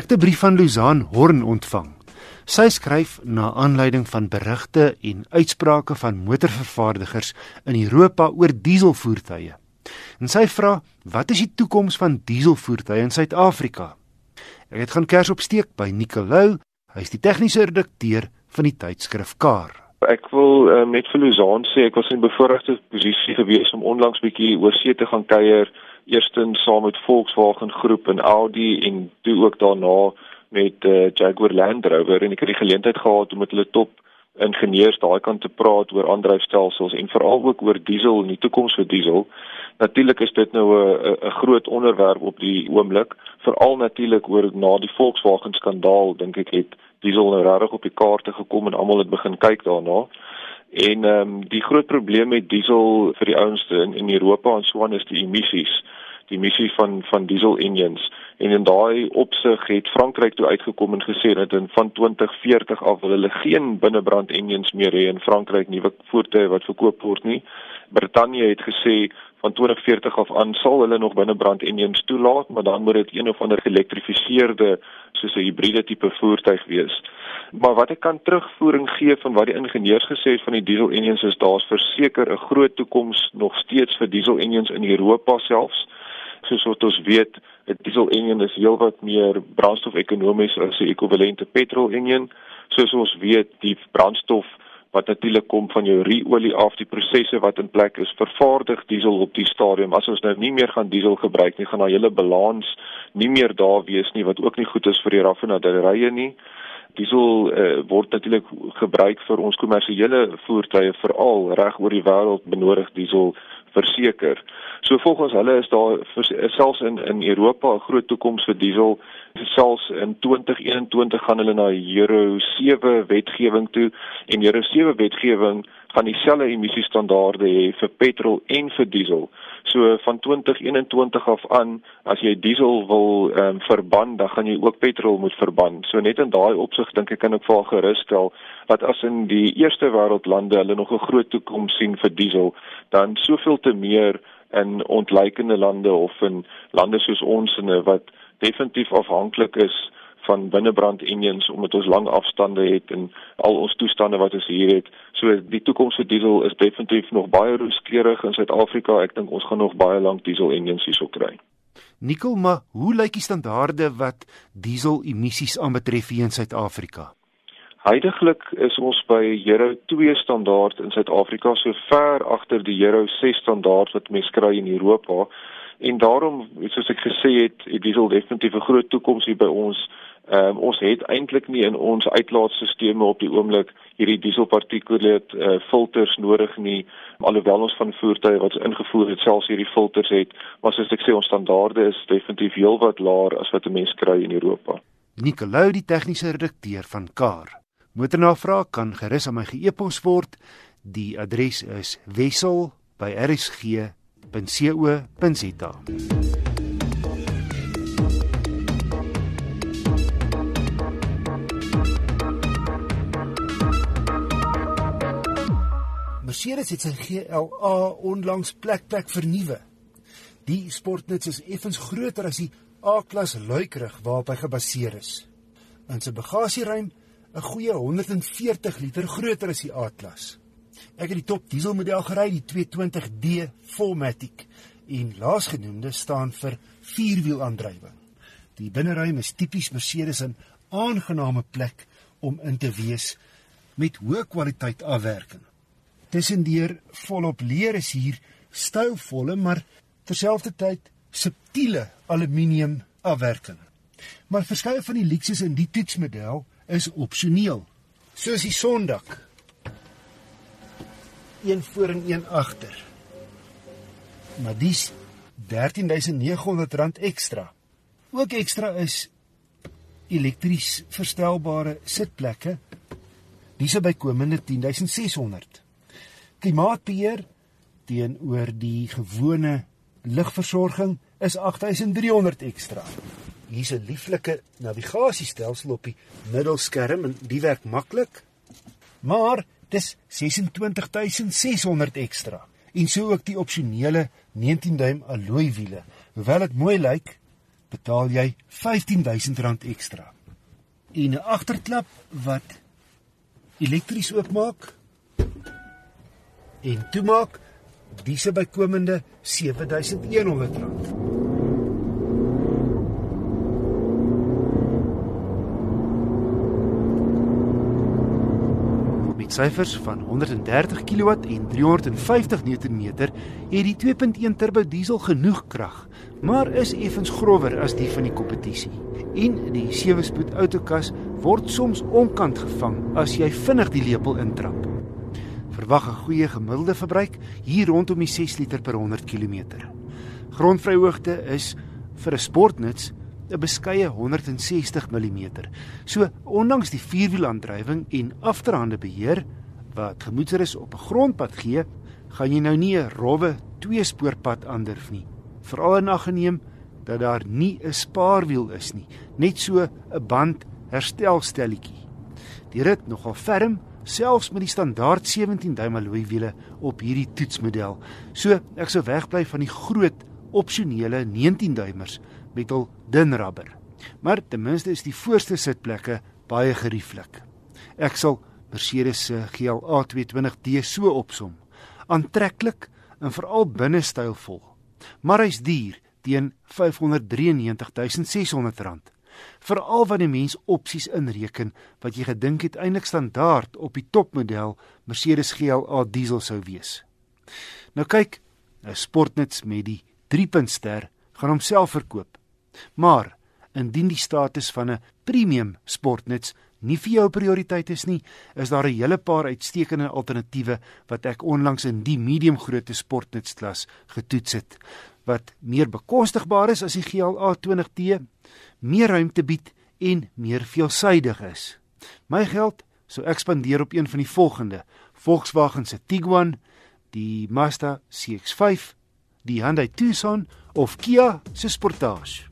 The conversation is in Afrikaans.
Ek het 'n brief van Luzaan Horn ontvang. Sy skryf na aanleiding van berigte en uitsprake van motorvervaardigers in Europa oor dieselvoertuie. En sy vra, "Wat is die toekoms van dieselvoertuie in Suid-Afrika?" Ek het gaan kers opsteek by Nicolou, hy is die tegniese redakteur van die tydskrif Kar. Ek wil uh, net vir Luzaan sê ek was in 'n bevoordeelde posisie gewees om onlangs bietjie oor see te gaan kuier eerstens saam met Volkswagen groep en Audi en toe ook daarna met uh, Jaguar Land Rover en ek het die geleentheid gehad om met hulle top ingenieurs daai kant te praat oor aandryfstelsels en veral ook oor diesel en die toekoms vir diesel. Natuurlik is dit nou 'n 'n groot onderwerp op die oomblik, veral natuurlik oor na die Volkswagen skandaal dink ek het diesel nou regtig op die kaarte gekom en almal het begin kyk daarna. En ehm um, die groot probleem met diesel vir die ouens in in Europa en so aan is die emissies, die emissie van van diesel engines. En in daai opsig het Frankryk toe uitgekom en gesê dat in van 2040 af wil hulle geen binnebrand engines meer hê in Frankryk nuwe voertuie wat verkoop word nie. Brittanje het gesê van 2040 af aan sal hulle nog binnebrand engines toelaat, maar dan moet dit een of ander geelektrifiseerde soos 'n hibriede tipe voertuig wees. Maar wat ek kan terugvoering gee van wat die ingenieurs gesê het van die diesel engines is daar's verseker 'n groot toekoms nog steeds vir diesel engines in Europa selfs. Soos wat ons weet, 'n diesel engine is heelwat meer brandstof-ekonomies as 'n ekwivalente petrol engine. Soos ons weet, die brandstof wat natuurlik kom van jou ruolie af die prosesse wat in plek is vervaardig diesel op die stadium as ons nou nie meer gaan diesel gebruik nie gaan daai hele balans nie meer daar wees nie wat ook nie goed is vir die raffinaderye nie diesel uh, word natuurlik gebruik vir ons kommersiële voertuie veral reg oor die wêreld benodig diesel verseker. So volgens hulle is daar selfs in in Europa 'n groot toekoms vir diesel. Selfs in 2021 gaan hulle na Euro 7 wetgewing toe en Euro 7 wetgewing gaan dieselfde emissiestandaarde hê vir petrol en vir diesel. So van 2021 af aan, as jy diesel wil ehm um, verban, dan gaan jy ook petrol moet verban. So net in daai opsig dink ek kan ek vir gerusstel dat as in die eerste wêreldlande hulle nog 'n groot toekoms sien vir diesel, dan soveel te meer in ontleikende lande of in lande soos ons en wat definitief afhanklik is van binnebrand engines omdat ons lang afstande het en al ons toestande wat ons hier het. So die toekoms vir diesel is definitief nog baie rooskleurig in Suid-Afrika. Ek dink ons gaan nog baie lank diesel engines hierso kry. Nikkel, maar hoe lyk die standaarde wat diesel emissies aanbetref hier in Suid-Afrika? Heidiglik is ons by Euro 2 standaard in Suid-Afrika so ver agter die Euro 6 standaard wat mense kry in Europa. En daarom, soos ek gesê het, het diesel definitief 'n groot toekoms hier by ons. Ehm um, ons het eintlik nie in ons uitlaatstelsels op die oomblik hierdie dieselpartikulaat uh, filters nodig nie alhoewel ons van voertuie wat ingevoer het selfs hierdie filters het maar soos ek sê ons standaarde is definitief heelwat laer as wat 'n mens kry in Europa. Nicolou die tegniese redakteur van Car. Motornavraag kan gerus aan my ge-e-pos word. Die adres is wissel@rsg.co.za. Mercedes het sy GLA onlangs plek plek vernuwe. Die sportnuts is effens groter as die A-klas luikerig waarop hy gebaseer is. In sy bagasieruim 'n goeie 140 liter groter as die A-klas. Ek het die top dieselmodel gery, die 220d 4matic en laasgenoemde staan vir vierwielaandrywing. Die binneruim is tipies Mercedes 'n aangename plek om in te wees met hoë kwaliteit afwerking. Tussendeur volop leer is hier stylvolle maar terselfdertyd subtiele aluminium afwerking. Maar verskeie van die luksus in die toetsmodel is opsioneel. Soos die sondak. Een voor en een agter. Maar dis R13900 ekstra. Ook ekstra is elektries verstelbare sitplekke. Dis bykomende 10600 klimaatbeheer teenoor die gewone ligversorging is 8300 ekstra. Hier's 'n lieflike navigasiestelsel op die middelskerm en die werk maklik. Maar dis 26600 ekstra en so ook die opsionele 19 duim alloy wiele. Hoewel dit mooi lyk, betaal jy R15000 ekstra. En 'n agterklap wat elektries oopmaak en toemaak, dis bykomende R7100. Syfers van 130 kW en 350 Nm het die 2.1 turbo diesel genoeg krag, maar is effens grower as die van die kompetisie. En die 7-spoed outokas word soms onkant gevang as jy vinnig die lepel intrap. Verwag 'n goeie gemiddelde verbruik hier rondom die 6 liter per 100 km. Grondvryhoogte is vir 'n sportnuts 'n beskeie 160 mm. So ondanks die vierwielaandrywing en afterhande beheer wat gemoeder is op 'n grondpad gee, gaan jy nou nie 'n rowwe tweespoorpad aandurf nie. Veral in ag geneem dat daar nie 'n spaarwiel is nie, net so 'n band herstelstelletjie. Die rit nogal ferm, selfs met die standaard 17 duim alloy wiele op hierdie toetsmodel. So ek sou wegbly van die groot opsionele 19 duimers met hul dun rubber. Maar ten minste is die voorste sitplekke baie gerieflik. Ek sal Mercedes se GLA 220d so opsom. Aantreklik en veral binne stylvol. Maar hy's duur teen R593600. Veral wanneer die mens opsies inreken wat jy gedink het eintlik standaard op die topmodel Mercedes GLA diesel sou wees. Nou kyk, 'n sportnuts met die 3-punt ster gaan homself verkoop. Maar indien die status van 'n premium sportnuts nie vir jou prioriteit is nie, is daar 'n hele paar uitstekende alternatiewe wat ek onlangs in die medium grootte sportnutsklas getoets het wat meer bekostigbaar is as die GLA 20T, meer ruimte bied en meer veelsuidig is. My geld sou ek spandeer op een van die volgende: Volkswagen se Tiguan, die Mazda CX-5, die Hyundai Tucson of Kia se Sportage.